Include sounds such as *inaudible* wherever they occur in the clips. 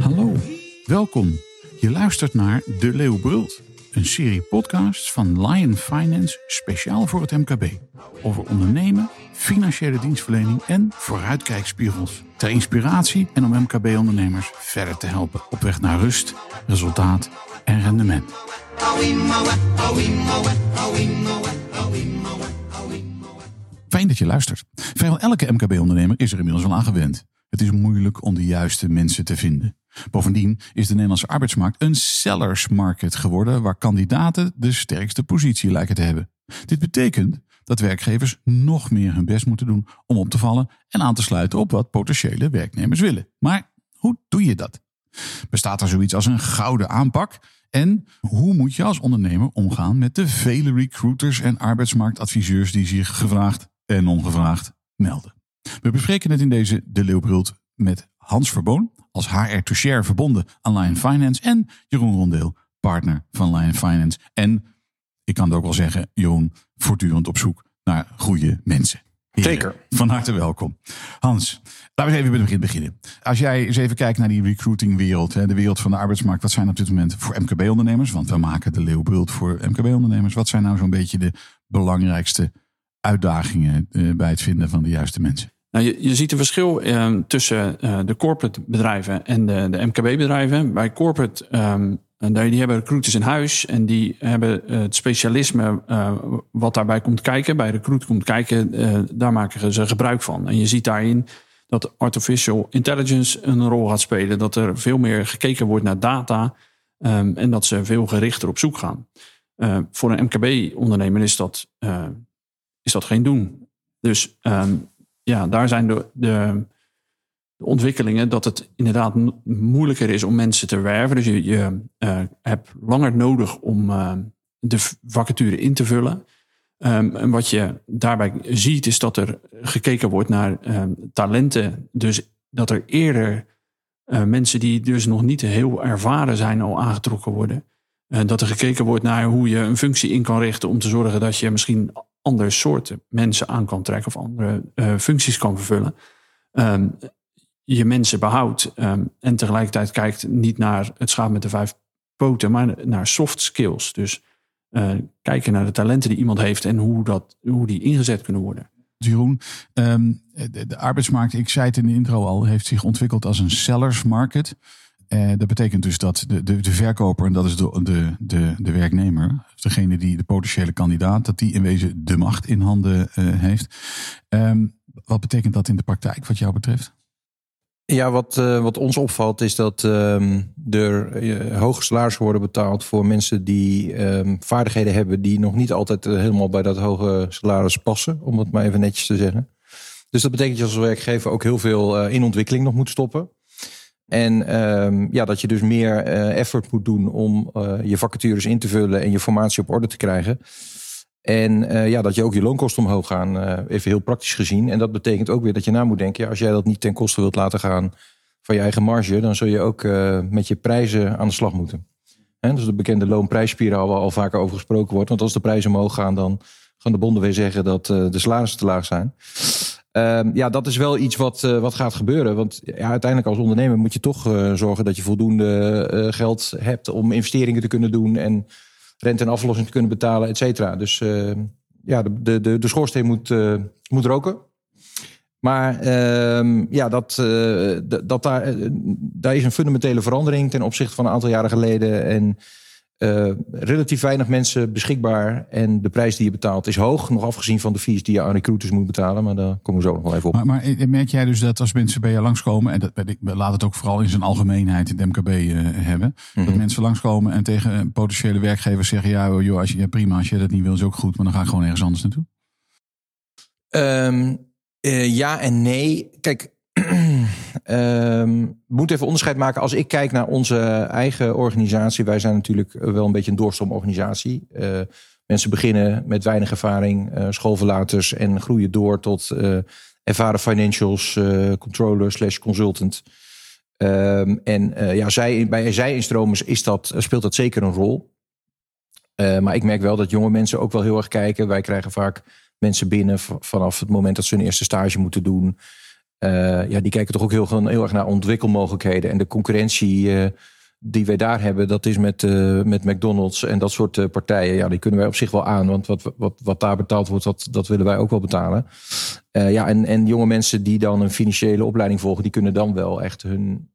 Hallo, welkom. Je luistert naar De Leeuw Brult, een serie podcasts van Lion Finance speciaal voor het MKB. Over ondernemen, financiële dienstverlening en vooruitkijkspiegels. Ter inspiratie en om MKB-ondernemers verder te helpen op weg naar rust, resultaat en rendement. Luistert. Vrijwel elke MKB-ondernemer is er inmiddels wel aan gewend. Het is moeilijk om de juiste mensen te vinden. Bovendien is de Nederlandse arbeidsmarkt een sellers market geworden waar kandidaten de sterkste positie lijken te hebben. Dit betekent dat werkgevers nog meer hun best moeten doen om op te vallen en aan te sluiten op wat potentiële werknemers willen. Maar hoe doe je dat? Bestaat er zoiets als een gouden aanpak? En hoe moet je als ondernemer omgaan met de vele recruiters en arbeidsmarktadviseurs die zich gevraagd en ongevraagd melden? We bespreken het in deze De Leeuwbrult met Hans Verboon als HR to Share verbonden aan Lion Finance en Jeroen Rondeel, partner van Lion Finance. En ik kan het ook wel zeggen, Jeroen, voortdurend op zoek naar goede mensen. Heren, Zeker. Van harte welkom. Hans, laten we eens even bij het begin beginnen. Als jij eens even kijkt naar die recruitingwereld, de wereld van de arbeidsmarkt. Wat zijn op dit moment voor MKB-ondernemers? Want we maken de Leeuwbrult voor MKB-ondernemers. Wat zijn nou zo'n beetje de belangrijkste uitdagingen eh, bij het vinden van de juiste mensen? Nou, je, je ziet een verschil eh, tussen eh, de corporate bedrijven en de, de MKB-bedrijven. Bij corporate, ehm, en die hebben recruiters in huis en die hebben eh, het specialisme wat daarbij komt kijken. Bij recruit komt kijken, daar maken ze gebruik van. En je ziet daarin dat artificial intelligence een rol gaat spelen. Dat er veel meer gekeken wordt naar data ehm, en dat ze veel gerichter op zoek gaan. Voor een MKB-ondernemer is dat, is dat geen doen. Dus ehm, ja, daar zijn de, de, ontwikkelingen dat het inderdaad mo- moeilijker is om mensen te werven. Dus je, je eh, hebt langer nodig om eh, de vacature in te vullen. Ehm, en wat je daarbij ziet is dat er gekeken wordt naar ehm, talenten. Dus dat er eerder eh, mensen die dus nog niet heel ervaren zijn al aangetrokken worden. Eh, dat er gekeken wordt naar hoe je een functie in kan richten om te zorgen dat je misschien andere soorten mensen aan kan trekken of andere eh, functies kan vervullen. Ehm, je mensen behoudt ehm, en tegelijkertijd kijkt niet naar het schaap met de vijf poten, maar naar soft skills. Dus eh, kijken naar de talenten die iemand heeft en hoe, dat, hoe die ingezet kunnen worden. Jeroen, ehm, de, de arbeidsmarkt, ik zei het in de intro al, heeft zich ontwikkeld als een sellers market. Eh, dat betekent dus dat de, de, de verkoper, en dat is de, de, de, de werknemer, degene die de potentiële kandidaat, dat die in wezen de macht in handen eh, heeft. Ehm, wat betekent dat in de praktijk, wat jou betreft? Ja, wat, eh, wat ons opvalt is dat ehm, er hoge salarissen worden betaald voor mensen die ehm, vaardigheden hebben die nog niet altijd helemaal bij dat hoge salaris passen, om het maar even netjes te zeggen. Dus dat betekent dat je als werkgever ook heel veel in ontwikkeling nog moet stoppen. En ehm, ja, dat je dus meer eh, effort moet doen om eh, je vacatures in te vullen en je formatie op orde te krijgen. En eh, ja, dat je ook je loonkosten omhoog gaan, even heel praktisch gezien. En dat betekent ook weer dat je na moet denken, als jij dat niet ten koste wilt laten gaan van je eigen marge, dan zul je ook met je prijzen aan de slag moeten. Hè, dus de bekende loonprijsspiraal waar al vaker over gesproken wordt. Want als de prijzen omhoog gaan, dan gaan de bonden weer zeggen dat de salarissen te laag zijn. Ehm, ja, dat is wel iets wat, eh, wat gaat gebeuren. Want ja, uiteindelijk als ondernemer moet je toch eh, zorgen dat je voldoende eh, geld hebt om investeringen te kunnen doen en rente en aflossing te kunnen betalen, et cetera. Dus eh, ja, de, de, de, schoorsteen moet, moet roken. Maar ehm, ja, dat, dat daar, daar is een fundamentele verandering ten opzichte van een aantal jaren geleden. En eh, relatief weinig mensen beschikbaar. En de prijs die je betaalt is hoog. Nog afgezien van de fees die je aan recruiters moet betalen. Maar daar komen we zo nog wel even op. Maar, maar eh, merk jij dus dat als mensen bij je langskomen, en dat, laat het ook vooral in zijn algemeenheid in het MKB eh, hebben, dat Mhm. mensen langskomen en tegen potentiële werkgevers zeggen, ja, joh, als je, ja, prima, als je dat niet wil is ook goed, maar dan ga ik gewoon ergens anders naartoe. Ehm, eh, ja en nee. Kijk, we moeten even onderscheid maken. Als ik kijk naar onze eigen organisatie, wij zijn natuurlijk wel een beetje een doorstroomorganisatie. Eh mensen beginnen met weinig ervaring, eh, schoolverlaters en groeien door tot eh, ervaren financials, controller slash consultant. Ehm, en ja, zij, bij zij-instromers dat, speelt dat zeker een rol. Maar ik merk wel dat jonge mensen ook wel heel erg kijken. Wij krijgen vaak mensen binnen vanaf het moment dat ze hun eerste stage moeten doen. Eh, ja, die kijken toch ook heel, heel erg naar ontwikkelmogelijkheden. En de concurrentie eh, die wij daar hebben, dat is met, eh, met McDonald's en dat soort partijen. Ja, die kunnen wij op zich wel aan. Want wat, wat, wat daar betaald wordt, dat, dat willen wij ook wel betalen. Ja, en, en jonge mensen die dan een financiële opleiding volgen, die kunnen dan wel echt hun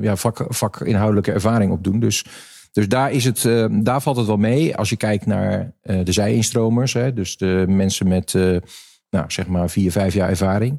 ja, vak, vakinhoudelijke ervaring opdoen. Dus, dus daar, is het, daar valt het wel mee. Als je kijkt naar de zij-instromers, dus de mensen met nou, zeg maar vier, vijf jaar ervaring,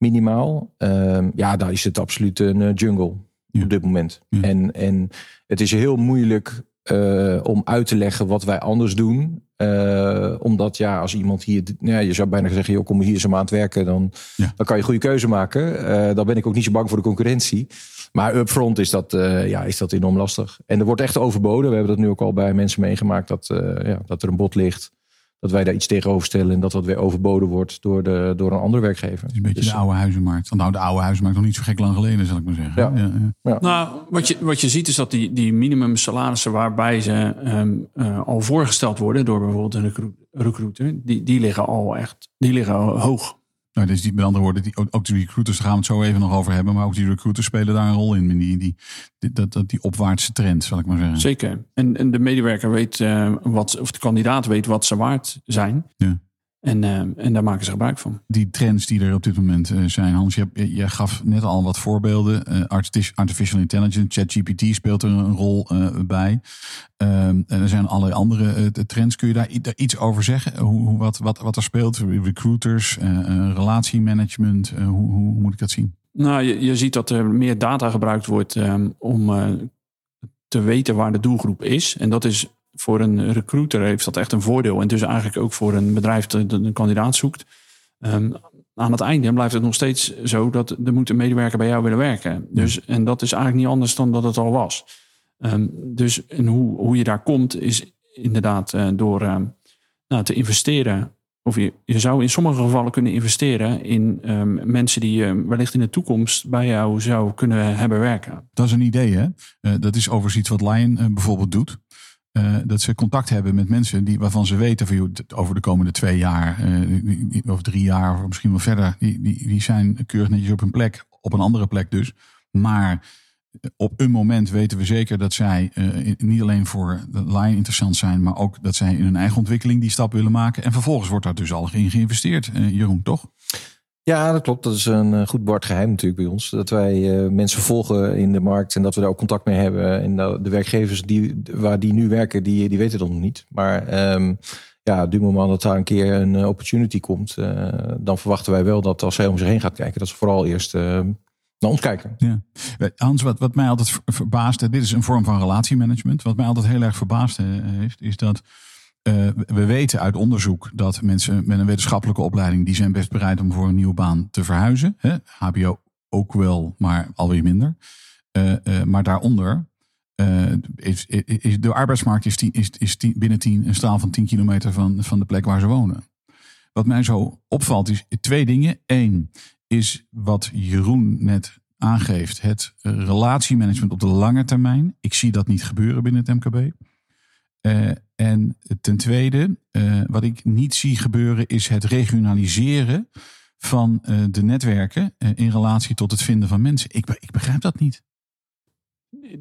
minimaal. Ehm, ja, daar is het absoluut een eh, jungle Ja. op dit moment. Ja. En, en het is heel moeilijk eh, om uit te leggen wat wij anders doen. Eh, omdat ja, als iemand hier, ja, je zou bijna zeggen, joh, kom hier eens een maand werken, dan, Ja. dan kan je een goede keuze maken. Dan ben ik ook niet zo bang voor de concurrentie. Maar upfront is dat, ja, is dat enorm lastig. En er wordt echt overboden. We hebben dat nu ook al bij mensen meegemaakt dat, ja, dat er een bod ligt. Dat wij daar iets tegenover stellen en dat dat weer overboden wordt door, de, door een andere werkgever. Het is een beetje Dus- de oude huizenmarkt. Nou, de oude huizenmarkt nog niet zo gek lang geleden, zal ik maar zeggen. Ja. ja. Nou, wat je, wat je ziet is dat die, die minimum salarissen waarbij ze ehm, eh, al voorgesteld worden door bijvoorbeeld een recru- recruiter, die, die liggen al echt die liggen al hoog. Nou, dus die, met andere woorden, die, ook, die recruiters, daar gaan we het zo even nog over hebben. Maar ook die recruiters spelen daar een rol in. Die, die, die, dat, dat, die opwaartse trend, zal ik maar zeggen. Zeker. En, en de medewerker weet eh, wat, of de kandidaat weet wat ze waard zijn. Ja. En, eh, en daar maken ze gebruik van. Die trends die er op dit moment eh, zijn. Hans, je, gaf net al wat voorbeelden. Eh, artifici- artificial intelligence, ChatGPT speelt er een rol bij. Ehm, en er zijn allerlei andere trends. Kun je daar, iets over zeggen? Hoe, hoe, wat, wat, wat er speelt? Recruiters, relatiemanagement. hoe, hoe, hoe moet ik dat zien? Nou, je, je ziet dat er meer data gebruikt wordt ehm, om te weten waar de doelgroep is. En dat is voor een recruiter heeft dat echt een voordeel. En dus eigenlijk ook voor een bedrijf dat een kandidaat zoekt. Ehm, aan het einde blijft het nog steeds zo dat er moet een medewerker bij jou willen werken. Dus, en dat is eigenlijk niet anders dan dat het al was. Ehm, dus en hoe, hoe je daar komt is inderdaad eh, door ehm, nou, te investeren of je, je zou in sommige gevallen kunnen investeren in mensen die je wellicht in de toekomst bij jou zou kunnen hebben werken. Dat is een idee, hè? Eh, dat is overigens iets wat Lion eh, bijvoorbeeld doet. Eh, dat ze contact hebben met mensen die, waarvan ze weten van, joh, over de komende twee jaar die- of drie jaar of misschien wel verder, die, die, die zijn keurig netjes op hun plek, op een andere plek dus. Maar op een moment weten we zeker dat zij eh, niet alleen voor de Lion interessant zijn, maar ook dat zij in hun eigen ontwikkeling die stap willen maken. En vervolgens wordt daar dus al in geïnvesteerd, Jeroen, toch? Ja, dat klopt. Dat is een eh, goed Bart geheim natuurlijk bij ons. Dat wij eh, mensen volgen in de markt en dat we daar ook contact mee hebben. En dat de werkgevers die, waar die nu werken, die, die weten dat nog niet. Maar ehm, ja, op dit moment dat daar een keer een eh, opportunity komt, dan verwachten wij wel dat als zij om zich heen gaat kijken, dat ze vooral eerst naar ons kijken. Ja. Hans, wat, wat mij altijd ver- verbaast, eh, dit is een vorm van relatiemanagement. Wat mij altijd heel erg verbaasd heeft, is dat eh, we weten uit onderzoek dat mensen met een wetenschappelijke opleiding, die zijn best bereid om voor een nieuwe baan te verhuizen. Hè? HBO ook wel, maar alweer minder. Eh, eh, maar daaronder is, is, is de arbeidsmarkt is, is, is binnen tien, een straal van 10 kilometer van, van de plek waar ze wonen. Wat mij zo opvalt is twee dingen. Eén is wat Jeroen net aangeeft, het relatiemanagement op de lange termijn. Ik zie dat niet gebeuren binnen het MKB. En ten tweede, eh, wat ik niet zie gebeuren, is het regionaliseren van eh, de netwerken eh, in relatie tot het vinden van mensen. Ik, ik begrijp dat niet.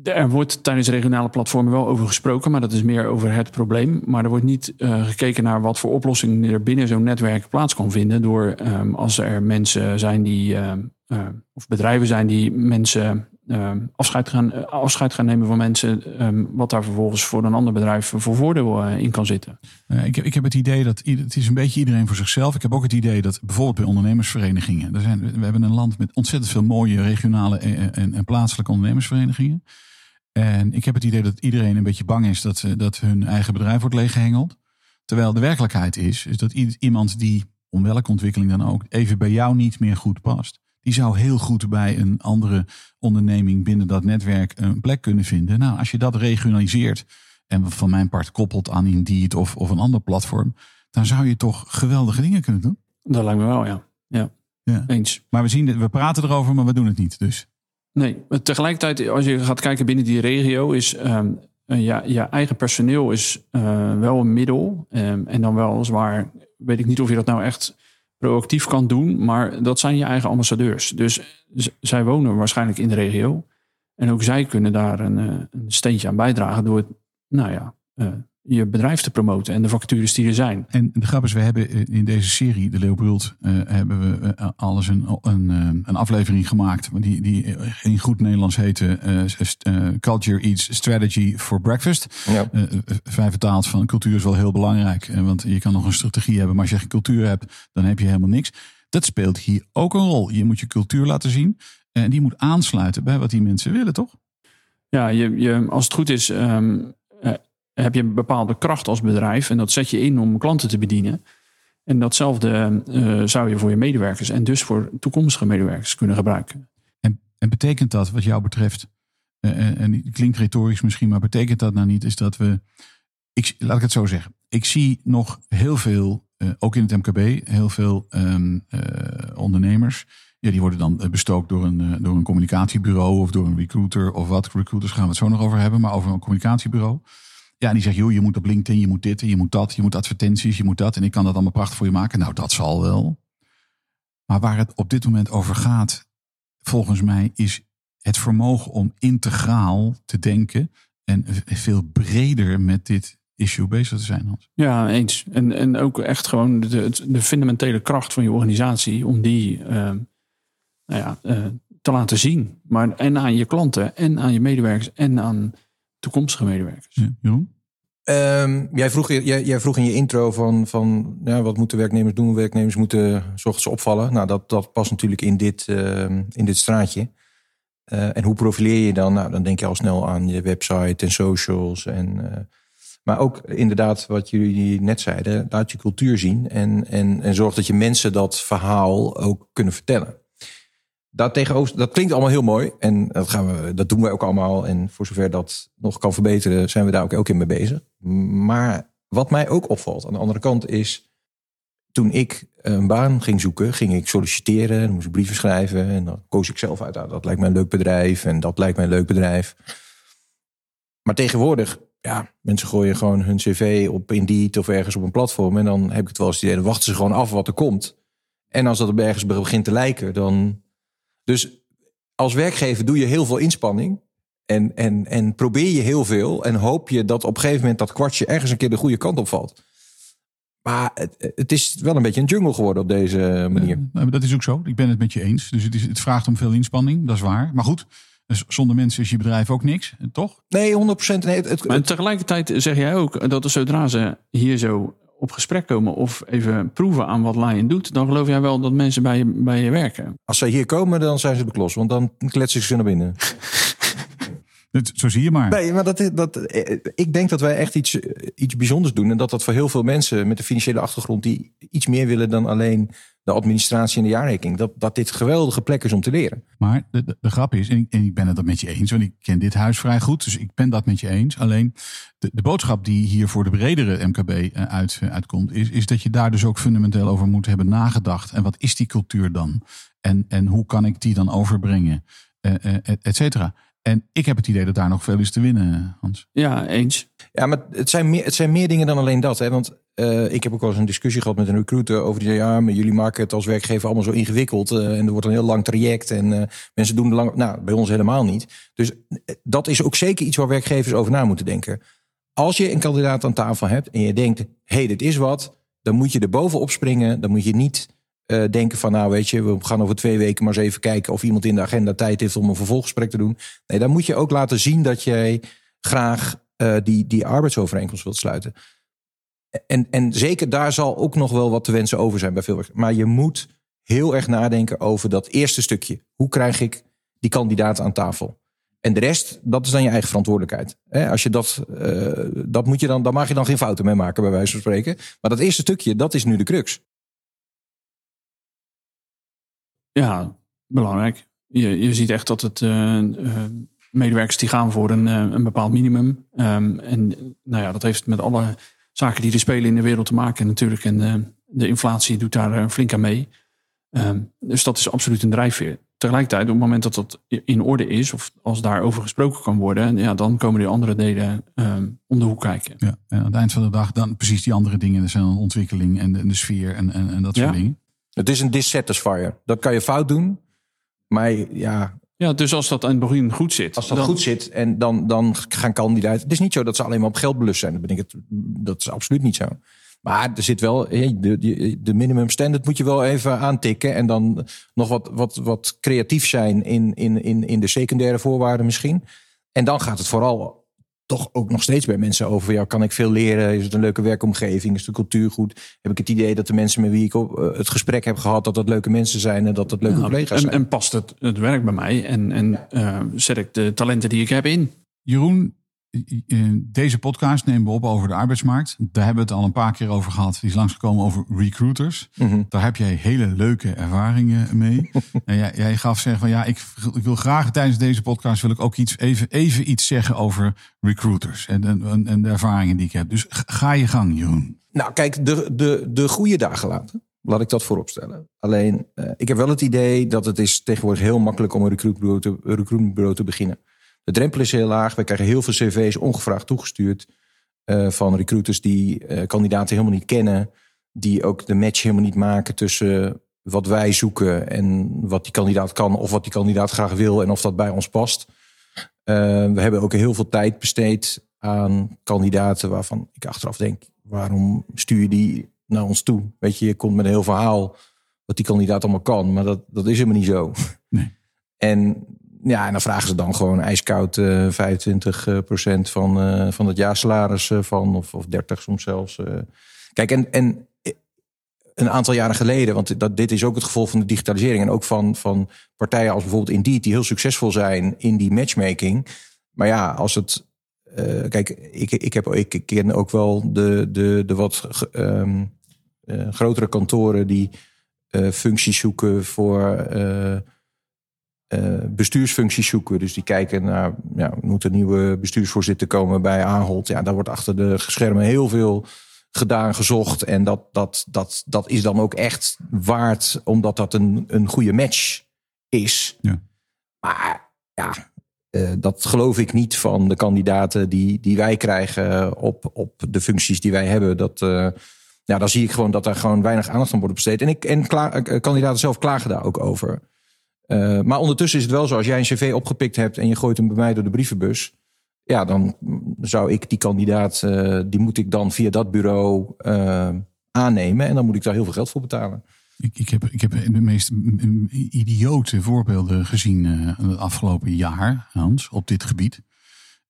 Er wordt tijdens regionale platformen wel over gesproken, maar dat is meer over het probleem. Maar er wordt niet gekeken naar wat voor oplossingen er binnen zo'n netwerk plaats kan vinden. Door ehm, als er mensen zijn die, ehm, eh, of bedrijven zijn die mensen ehm, afscheid, gaan, eh, gaan nemen van mensen, ehm, wat daar vervolgens voor een ander bedrijf voor voordeel eh, in kan zitten. Eh, ik, heb, ik heb het idee dat het is een beetje iedereen voor zichzelf. Ik heb ook het idee dat bijvoorbeeld bij ondernemersverenigingen. Er zijn, we hebben een land met ontzettend veel mooie regionale en, en, plaatselijke ondernemersverenigingen. En ik heb het idee dat iedereen een beetje bang is dat, dat hun eigen bedrijf wordt leeggehengeld. Terwijl de werkelijkheid is, is dat iemand die, om welke ontwikkeling dan ook, even bij jou niet meer goed past. Die zou heel goed bij een andere onderneming binnen dat netwerk een plek kunnen vinden. Nou, als je dat regionaliseert en van mijn part koppelt aan Indeed of, of een ander platform, dan zou je toch geweldige dingen kunnen doen. Dat lijkt me wel, ja. Ja, Ja. eens. Maar we, zien, we praten erover, maar we doen het niet. Dus Nee, maar tegelijkertijd, als je gaat kijken binnen die regio, is eh, ja, je eigen personeel is eh, wel een middel. Ehm, en dan wel zwaar, weet ik niet of je dat nou echt proactief kan doen, maar dat zijn je eigen ambassadeurs. Dus zij wonen waarschijnlijk in de regio. En ook zij kunnen daar een, eh, een steentje aan bijdragen door het, nou ja, eh, je bedrijf te promoten en de vacatures die er zijn. En de grap is, we hebben in deze serie, De Leeuw Brult, eh, hebben we eh, alles een, een, eh, een aflevering gemaakt. Die, die in goed Nederlands heette Culture Eats Strategy for Breakfast. Ja. Vrij vertaald van cultuur is wel heel belangrijk. want je kan nog een strategie hebben, maar als je geen cultuur hebt, dan heb je helemaal niks. Dat speelt hier ook een rol. Je moet je cultuur laten zien. En die moet aansluiten bij wat die mensen willen, toch? Ja, je, je, als het goed is, ehm, eh, heb je een bepaalde kracht als bedrijf. En dat zet je in om klanten te bedienen. En datzelfde eh, zou je voor je medewerkers en dus voor toekomstige medewerkers kunnen gebruiken. En, en betekent dat wat jou betreft, eh, eh, en het klinkt retorisch misschien, maar betekent dat nou niet, is dat we, ik, laat ik het zo zeggen, ik zie nog heel veel, ook in het MKB, heel veel ehm, eh, ondernemers, ja, die worden dan bestookt door een, door een communicatiebureau of door een recruiter of wat. Recruiters gaan we het zo nog over hebben, maar over een communicatiebureau. Ja, die zegt, joh, je moet op LinkedIn, je moet dit, en je moet dat, je moet advertenties, je moet dat. En ik kan dat allemaal prachtig voor je maken. Nou, dat zal wel. Maar waar het op dit moment over gaat, volgens mij, is het vermogen om integraal te denken en veel breder met dit issue bezig te zijn. Hans. Ja, eens. En, en ook echt gewoon de, de fundamentele kracht van je organisatie om die ehm, nou ja, eh, te laten zien. Maar en aan je klanten en aan je medewerkers en aan toekomstige medewerkers. Ja, Jeroen? Ehm, jij, vroeg, jij, jij vroeg in je intro van, van ja, wat moeten werknemers doen? Werknemers moeten s ochtends opvallen. Nou, dat, dat past natuurlijk in dit, ehm, in dit straatje. Eh, en hoe profileer je dan? Nou, dan denk je al snel aan je website en socials. En, eh, maar ook inderdaad, wat jullie net zeiden, laat je cultuur zien. En, en, en zorg dat je mensen dat verhaal ook kunnen vertellen. Dat, klinkt allemaal heel mooi. En dat, gaan we, dat doen we ook allemaal. En voor zover dat nog kan verbeteren, zijn we daar ook, ook in mee bezig. Maar wat mij ook opvalt aan de andere kant is. Toen ik een baan ging zoeken, ging ik solliciteren. Dan moest ik brieven schrijven. En dan koos ik zelf uit. Nou, dat lijkt mij een leuk bedrijf. En dat lijkt mij een leuk bedrijf. Maar tegenwoordig, ja, mensen gooien gewoon hun cv op Indeed of ergens op een platform. En dan heb ik het wel eens het idee, dan wachten ze gewoon af wat er komt. En als dat op ergens begint te lijken, dan... Dus als werkgever doe je heel veel inspanning. En, en, en probeer je heel veel. En hoop je dat op een gegeven moment dat kwartje ergens een keer de goede kant op valt. Maar het, het is wel een beetje een jungle geworden op deze manier. Dat is ook zo. Ik ben het met je eens. Dus het, is, het vraagt om veel inspanning, dat is waar. Maar goed, dus zonder mensen is je bedrijf ook niks, toch? Nee, 100 procent. Nee, het, het, Maar tegelijkertijd zeg jij ook dat zodra ze hier zo op gesprek komen of even proeven aan wat Lion doet, dan geloof jij wel dat mensen bij je, bij je werken. als zij hier komen, dan zijn ze beklost. Want dan kletsen ze naar binnen. *laughs* Dat, zo zie je maar. Nee, maar dat, dat, ik denk dat wij echt iets, iets bijzonders doen. En dat dat voor heel veel mensen met een financiële achtergrond... die iets meer willen dan alleen de administratie en de jaarrekening... dat, dat dit geweldige plek is om te leren. Maar de, de, de grap is, en ik, en ik ben het dat met je eens, want ik ken dit huis vrij goed, dus ik ben dat met je eens. Alleen de, de boodschap die hier voor de bredere MKB eh, uit, eh, uitkomt, is, is dat je daar dus ook fundamenteel over moet hebben nagedacht. En wat is die cultuur dan? En, en hoe kan ik die dan overbrengen? Eh, et cetera. En ik heb het idee dat daar nog veel is te winnen, Hans. Ja, eens. Ja, maar het zijn meer, het zijn meer dingen dan alleen dat. Hè? Want eh, ik heb ook wel eens een discussie gehad met een recruiter over die zei, ja, maar jullie maken het als werkgever allemaal zo ingewikkeld. eh, en er wordt een heel lang traject en eh, mensen doen lang. Nou, bij ons helemaal niet. Dus dat is ook zeker iets waar werkgevers over na moeten denken. Als je een kandidaat aan tafel hebt en je denkt, hé, hey, dit is wat, dan moet je er bovenop springen. Dan moet je niet eh, denken van, nou weet je, we gaan over twee weken maar eens even kijken of iemand in de agenda tijd heeft om een vervolggesprek te doen. Nee, dan moet je ook laten zien dat jij graag eh, die, die arbeidsovereenkomst wilt sluiten. En, en zeker daar zal ook nog wel wat te wensen over zijn bij veel werk. Maar je moet heel erg nadenken over dat eerste stukje. Hoe krijg ik die kandidaat aan tafel? En de rest, dat is dan je eigen verantwoordelijkheid. Als je dat, eh, dat moet je dan, dan mag je dan geen fouten mee maken, bij wijze van spreken. Maar dat eerste stukje, dat is nu de crux. Ja, belangrijk. Je, je ziet echt dat het eh, eh, medewerkers die gaan voor een, eh, een bepaald minimum. Ehm, en nou ja, dat heeft met alle zaken die er spelen in de wereld te maken natuurlijk. En eh, de inflatie doet daar flink aan mee. Ehm, dus dat is absoluut een drijfveer. tegelijkertijd, op het moment dat dat in orde is, of als daarover gesproken kan worden, ja, dan komen die andere delen ehm, om de hoek kijken. Ja, en aan het eind van de dag dan precies die andere dingen. Er zijn dan ontwikkeling en de, de sfeer en, en, en dat soort Ja. dingen. Het is een dissatisfier. Dat kan je fout doen. Maar ja, Ja, dus als dat aan het begin goed zit. als dat dan- goed zit en dan, dan gaan kandidaten. Het is niet zo dat ze alleen maar op geld belust zijn. Dat, ben ik het, dat is absoluut niet zo. Maar er zit wel, de, de, de minimum standard moet je wel even aantikken. En dan nog wat, wat, wat creatief zijn in, in, in, in de secundaire voorwaarden misschien. En dan gaat het vooral toch ook nog steeds bij mensen over. Ja, kan ik veel leren? Is het een leuke werkomgeving? Is de cultuur goed? Heb ik het idee dat de mensen met wie ik op, eh, het gesprek heb gehad... dat dat leuke mensen zijn en dat dat leuke Ja, collega's zijn? en past het, het werk bij mij en, en eh, zet ik de talenten die ik heb in. Jeroen, deze podcast nemen we op over de arbeidsmarkt. Daar hebben we het al een paar keer over gehad. Die is langsgekomen over recruiters. Mhm. Daar heb jij hele leuke ervaringen mee. *laughs* en jij, jij gaf zeggen van ja, ik, ik wil graag tijdens deze podcast wil ik ook iets, even, even iets zeggen over recruiters. En, en, en de ervaringen die ik heb. Dus ga je gang, Jeroen. Nou, kijk, de, de, de goede dagen laten. Laat ik dat voorop stellen. Alleen, eh, ik heb wel het idee dat het is tegenwoordig heel makkelijk om een recruitbureau te, een recruitmentbureau te beginnen. De drempel is heel laag. We krijgen heel veel cv's ongevraagd toegestuurd eh, van recruiters die eh, kandidaten helemaal niet kennen. Die ook de match helemaal niet maken tussen wat wij zoeken en wat die kandidaat kan of wat die kandidaat graag wil en of dat bij ons past. Eh, we hebben ook heel veel tijd besteed aan kandidaten waarvan ik achteraf denk, waarom stuur je die naar ons toe? Weet je, je komt met een heel verhaal wat die kandidaat allemaal kan, maar dat, dat is helemaal niet zo. Nee. En ja, en dan vragen ze dan gewoon ijskoud eh 25 procent van, eh, van het jaarsalaris eh, van, of, of 30 soms zelfs. eh. Kijk, en, en een aantal jaren geleden, want dat, dit is ook het gevolg van de digitalisering en ook van, van partijen als bijvoorbeeld Indeed, die heel succesvol zijn in die matchmaking. Maar ja, als het. eh, kijk, ik, ik, heb, ik ken ook wel de, de, de wat ehm, eh, grotere kantoren die eh, functies zoeken voor. Eh, bestuursfuncties zoeken. Dus die kijken naar, ja, moet een nieuwe bestuursvoorzitter komen bij Ahold. Ja, daar wordt achter de schermen heel veel gedaan, gezocht. En dat, dat, dat, dat is dan ook echt waard, omdat dat een, een goede match is. Ja. Maar ja, eh, dat geloof ik niet van de kandidaten die, die wij krijgen op, op de functies die wij hebben. Dat, eh, ja, dan zie ik gewoon dat daar gewoon weinig aandacht aan wordt besteed. En, ik, en kla- eh, kandidaten zelf klagen daar ook over. Eh, maar ondertussen is het wel zo, als jij een cv opgepikt hebt en je gooit hem bij mij door de brievenbus. Ja, dan zou ik die kandidaat, eh, die moet ik dan via dat bureau eh, aannemen. En dan moet ik daar heel veel geld voor betalen. Ik, ik, heb, ik heb de meest idiote voorbeelden gezien het afgelopen jaar, Hans, op dit gebied.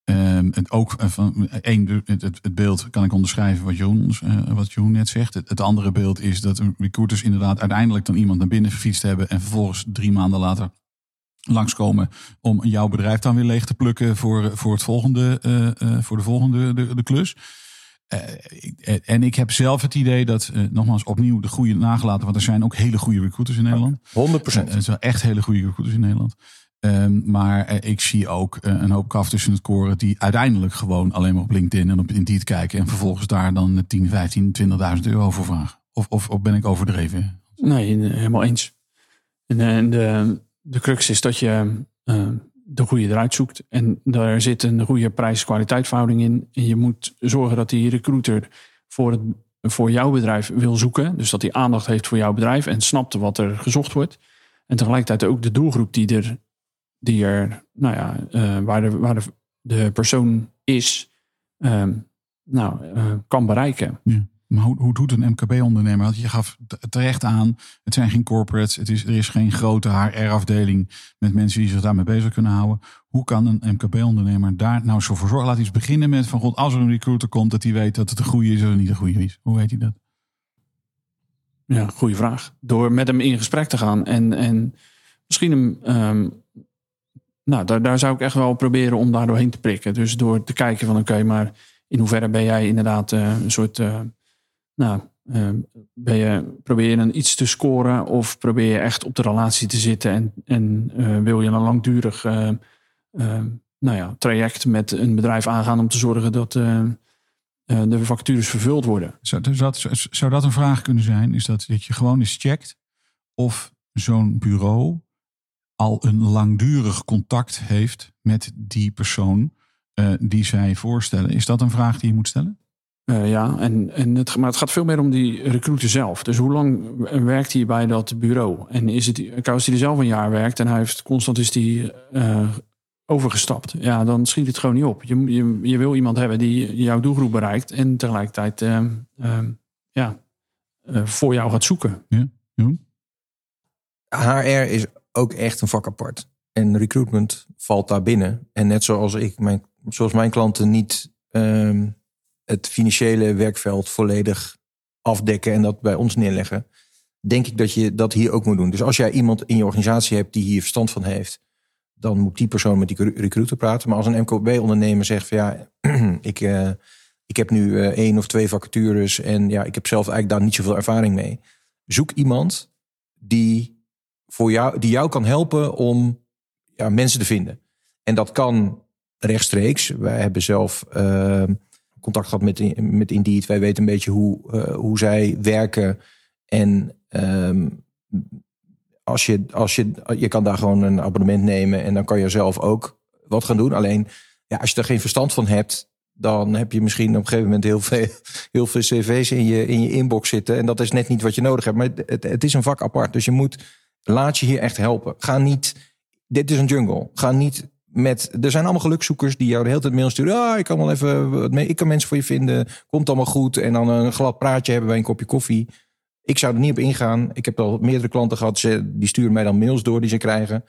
Ehm, en ook eh, van één, het, het, het beeld kan ik onderschrijven wat Jeroen, ons, eh, wat Jeroen net zegt. Het, het andere beeld is dat recruiters inderdaad uiteindelijk dan iemand naar binnen gefietst hebben en vervolgens drie maanden later langskomen om jouw bedrijf dan weer leeg te plukken voor, voor, het volgende, eh, eh, voor de volgende de, de klus. Eh, ik- en ik heb zelf het idee dat, eh, nogmaals opnieuw de goede nagelaten, want er zijn ook hele goede recruiters in Nederland. 100% Er zijn echt hele goede recruiters in Nederland. Ehm, maar eh, ik zie ook eh, een hoop kaf tussen het koren die uiteindelijk gewoon alleen maar op LinkedIn en op Indeed kijken en vervolgens daar dan 10, 15, 20.000 euro voor vragen. Of, of, ben ik overdreven? Nee, eh, helemaal eens. En, eh, de, de crux is dat je de goede eruit zoekt. En daar zit een goede prijs-kwaliteitverhouding in. En je moet zorgen dat die recruiter voor, het, voor jouw bedrijf wil zoeken. Dus dat hij aandacht heeft voor jouw bedrijf en snapt wat er gezocht wordt. En tegelijkertijd ook de doelgroep die er, die er nou ja, eh, waar, de, waar de, de persoon is, ehm, nou, eh, kan bereiken. Ja. Maar hoe, hoe doet een MKB-ondernemer? Want je gaf terecht aan, het zijn geen corporates, het is, er is geen grote HR-afdeling met mensen die zich daarmee bezig kunnen houden. Hoe kan een MKB-ondernemer daar nou zo voor zorgen? Laat iets beginnen met van god, als er een recruiter komt, dat hij weet dat het een goede is of niet een goede is. Hoe weet hij dat? Ja, goede vraag. Door met hem in gesprek te gaan en, en misschien hem. ehm, nou, daar, daar zou ik echt wel proberen om daar doorheen te prikken. Dus door te kijken van oké, maar in hoeverre ben jij inderdaad eh, een soort. eh, nou, eh, ben je, probeer je dan iets te scoren of probeer je echt op de relatie te zitten en, en wil je een langdurig nou ja, traject met een bedrijf aangaan om te zorgen dat de vacatures vervuld worden. Zou, zou dat, zou dat een vraag kunnen zijn? Is dat, dat je gewoon eens checkt of zo'n bureau al een langdurig contact heeft met die persoon eh, die zij voorstellen. Is dat een vraag die je moet stellen? Uh, ja, en, en het, maar het gaat veel meer om die recruiter zelf. Dus hoe lang werkt hij bij dat bureau? En is het, als hij er zelf een jaar werkt en hij heeft constant is die uh, overgestapt, ja, dan schiet het gewoon niet op. Je, je, je wil iemand hebben die jouw doelgroep bereikt en tegelijkertijd uh, ja, voor jou gaat zoeken. Ja, ja. HR is ook echt een vak apart. En recruitment valt daar binnen. En net zoals ik, mijn, zoals mijn klanten niet um, het financiële werkveld volledig afdekken en dat bij ons neerleggen, denk ik dat je dat hier ook moet doen. Dus als jij iemand in je organisatie hebt die hier verstand van heeft, dan moet die persoon met die recruiter praten. Maar als een MKB-ondernemer zegt van ja, *clears throat* ik, uh, ik heb nu uh, één of twee vacatures en ja, ik heb zelf eigenlijk daar niet zoveel ervaring mee. Zoek iemand die, voor jou, die jou kan helpen om ja, mensen te vinden. En dat kan rechtstreeks. Wij hebben zelf uh, contact gehad met, met Indeed. Wij weten een beetje hoe, uh, hoe zij werken. En um, als je, als je, je kan daar gewoon een abonnement nemen en dan kan je zelf ook wat gaan doen. Alleen ja, als je er geen verstand van hebt, dan heb je misschien op een gegeven moment heel veel, heel veel cv's in je, in je inbox zitten. En dat is net niet wat je nodig hebt. Maar het, het is een vak apart. Dus je moet, laat je hier echt helpen. Ga niet, dit is een jungle. Ga niet met, er zijn allemaal gelukzoekers die jou de hele tijd mail sturen. Ah, ik kan wel even, ik kan mensen voor je vinden. Komt allemaal goed. En dan een glad praatje hebben bij een kopje koffie. Ik zou er niet op ingaan. Ik heb al meerdere klanten gehad. Ze, die sturen mij dan mails door die ze krijgen.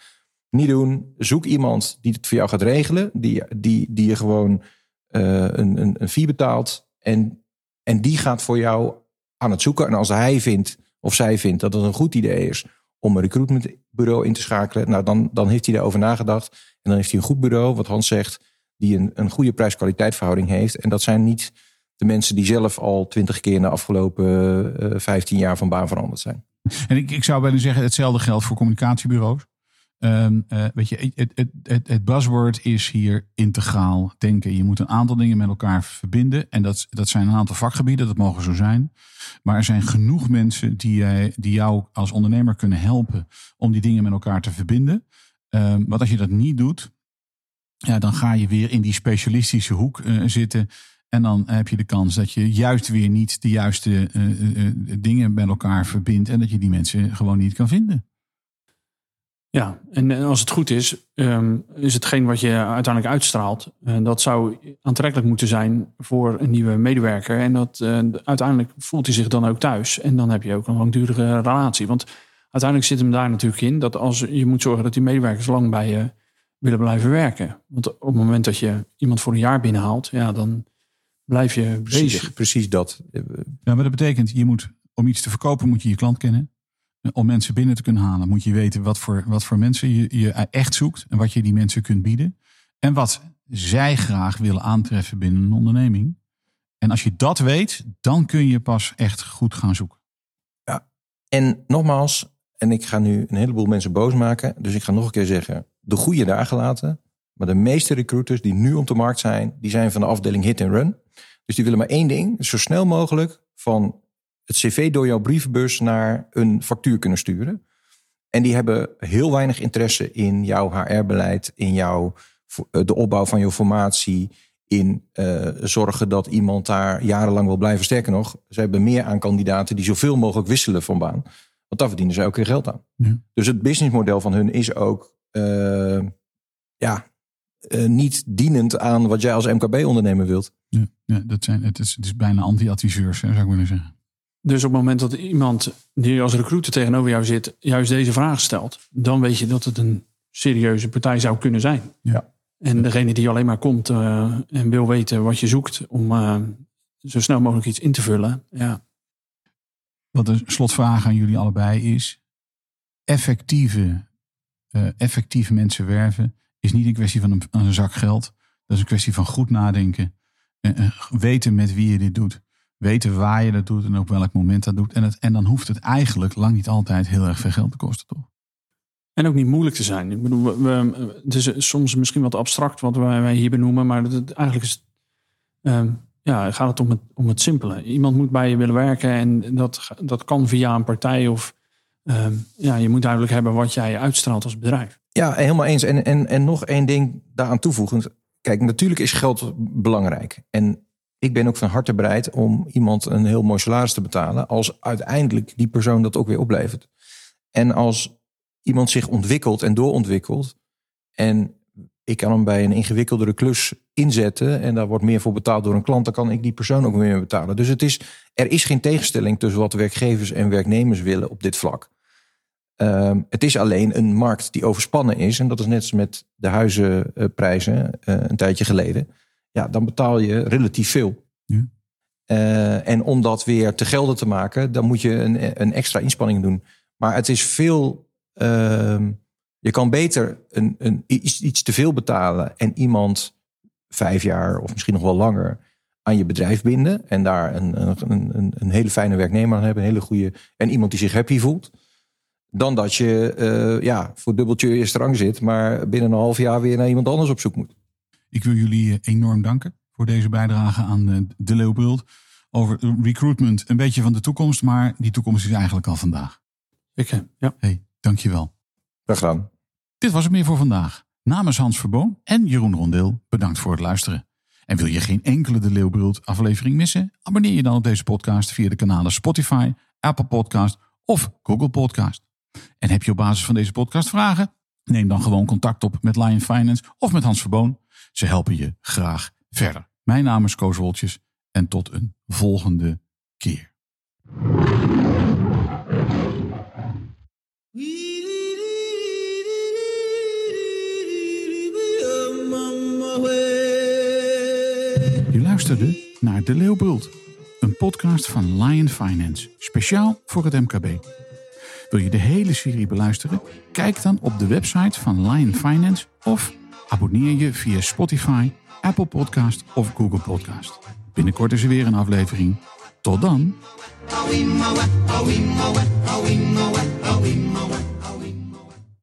Niet doen. Zoek iemand die het voor jou gaat regelen. Die, die, die je gewoon uh, een, een, een fee betaalt. En, en die gaat voor jou aan het zoeken. En als hij vindt of zij vindt dat het een goed idee is om een recruitmentbureau in te schakelen. Nou, dan, dan heeft hij daarover nagedacht. En dan heeft hij een goed bureau, wat Hans zegt, die een, een goede prijs-kwaliteit heeft. En dat zijn niet de mensen die zelf al twintig keer in de afgelopen uh, eh, 15 jaar van baan veranderd zijn. En ik, ik zou bijna zeggen, hetzelfde geldt voor communicatiebureaus. Um, uh, weet je, het, het, het, het, buzzword is hier integraal denken. Je moet een aantal dingen met elkaar verbinden. En dat, dat zijn een aantal vakgebieden, dat mogen zo zijn. Maar er zijn genoeg mensen die, die jou als ondernemer kunnen helpen om die dingen met elkaar te verbinden. Um, want als je dat niet doet, ja, dan ga je weer in die specialistische hoek uh, zitten. En dan heb je de kans dat je juist weer niet de juiste uh, dingen met elkaar verbindt. En dat je die mensen gewoon niet kan vinden. Ja, en als het goed is, um, is hetgeen wat je uiteindelijk uitstraalt. En dat zou aantrekkelijk moeten zijn voor een nieuwe medewerker. En dat uiteindelijk voelt hij zich dan ook thuis. En dan heb je ook een langdurige relatie. Want uiteindelijk zit hem daar natuurlijk in dat als je moet zorgen dat die medewerkers lang bij je willen blijven werken. Want op het moment dat je iemand voor een jaar binnenhaalt, ja, dan blijf je precies, bezig. Precies dat. Ja, maar dat betekent, je moet om iets te verkopen, moet je je klant kennen. Om mensen binnen te kunnen halen, moet je weten wat voor, wat voor mensen je, je echt zoekt en wat je die mensen kunt bieden. En wat zij graag willen aantreffen binnen een onderneming. En als je dat weet, dan kun je pas echt goed gaan zoeken. Ja, en nogmaals, en ik ga nu een heleboel mensen boos maken. Dus ik ga nog een keer zeggen, de goede daar gelaten. Maar de meeste recruiters die nu op de markt zijn, die zijn van de afdeling hit and run. Dus die willen maar één ding, zo snel mogelijk van het cv door jouw brievenbus naar een factuur kunnen sturen. En die hebben heel weinig interesse in jouw HR-beleid, in jouw, eh, de opbouw van je formatie, in uh, zorgen dat iemand daar jarenlang wil blijven. Sterker nog, ze hebben meer aan kandidaten die zoveel mogelijk wisselen van baan. Want daar verdienen ze ook weer geld aan. Ja. Dus het businessmodel van hun is ook uh, ja, uh, niet dienend aan wat jij als MKB-ondernemer wilt. Ja, ja, dat zijn, het, is, het is bijna anti-adviseurs, zou ik willen zeggen. Dus op het moment dat iemand die als recruiter tegenover jou zit, juist deze vraag stelt, dan weet je dat het een serieuze partij zou kunnen zijn. Ja. En degene die alleen maar komt uh, en wil weten wat je zoekt om uh, zo snel mogelijk iets in te vullen, ja, wat de slotvraag aan jullie allebei is. Effectieve, uh, effectieve mensen werven is niet een kwestie van een, een, zak geld. Dat is een kwestie van goed nadenken. En, en weten met wie je dit doet. Weten waar je dat doet en op welk moment dat doet. En, het, en dan hoeft het eigenlijk lang niet altijd heel erg veel geld te kosten, toch? En ook niet moeilijk te zijn. Ik bedoel, we, het is soms misschien wat abstract wat wij hier benoemen, maar het, eigenlijk is um, ja, gaat het om het, om het simpele. Iemand moet bij je willen werken en dat, dat kan via een partij of um, ja, je moet duidelijk hebben wat jij uitstraalt als bedrijf. Ja, helemaal eens. En, en, en nog één ding daaraan toevoegend. Kijk, natuurlijk is geld belangrijk. En ik ben ook van harte bereid om iemand een heel mooi salaris te betalen. als uiteindelijk die persoon dat ook weer oplevert. En als iemand zich ontwikkelt en doorontwikkelt. en ik kan hem bij een ingewikkeldere klus inzetten. en daar wordt meer voor betaald door een klant. dan kan ik die persoon ook meer betalen. Dus het is, er is geen tegenstelling tussen wat werkgevers en werknemers willen op dit vlak. Um, het is alleen een markt die overspannen is. En dat is net als met de huizenprijzen uh, een tijdje geleden. Ja, dan betaal je relatief veel. Ja. Uh, en om dat weer te gelden te maken, dan moet je een, een extra inspanning doen. Maar het is veel. Uh, je kan beter een, een, iets, iets te veel betalen en iemand vijf jaar of misschien nog wel langer aan je bedrijf binden. En daar een, een, een, een hele fijne werknemer aan hebben, een hele goede. En iemand die zich happy voelt. Dan dat je uh, ja, voor dubbeltje eerste rang zit, maar binnen een half jaar weer naar iemand anders op zoek moet. Ik wil jullie eh, enorm danken voor deze bijdrage aan eh, de Leeuwbult. Over recruitment, een beetje van de toekomst, maar die toekomst is eigenlijk al vandaag. Ik, ja. Hey, dankjewel. Graag gedaan. Dit was het meer voor vandaag. Namens Hans Verboon en Jeroen Rondeel, bedankt voor het luisteren. En wil je geen enkele De Leeuwbult aflevering missen? Abonneer je dan op deze podcast via de kanalen Spotify, Apple Podcast of Google Podcast. En heb je op basis van deze podcast vragen? Neem dan gewoon contact op met Lion Finance of met Hans Verboon. Ze helpen je graag verder. Mijn naam is Koos Woltjes en tot een volgende keer. Je luisterde naar De Leeuwbult, een podcast van Lion Finance, speciaal voor het MKB. Wil je de hele serie beluisteren? Kijk dan op de website van Lion Finance of abonneer je via Spotify, Apple Podcast of Google Podcast. Binnenkort is er weer een aflevering. Tot dan!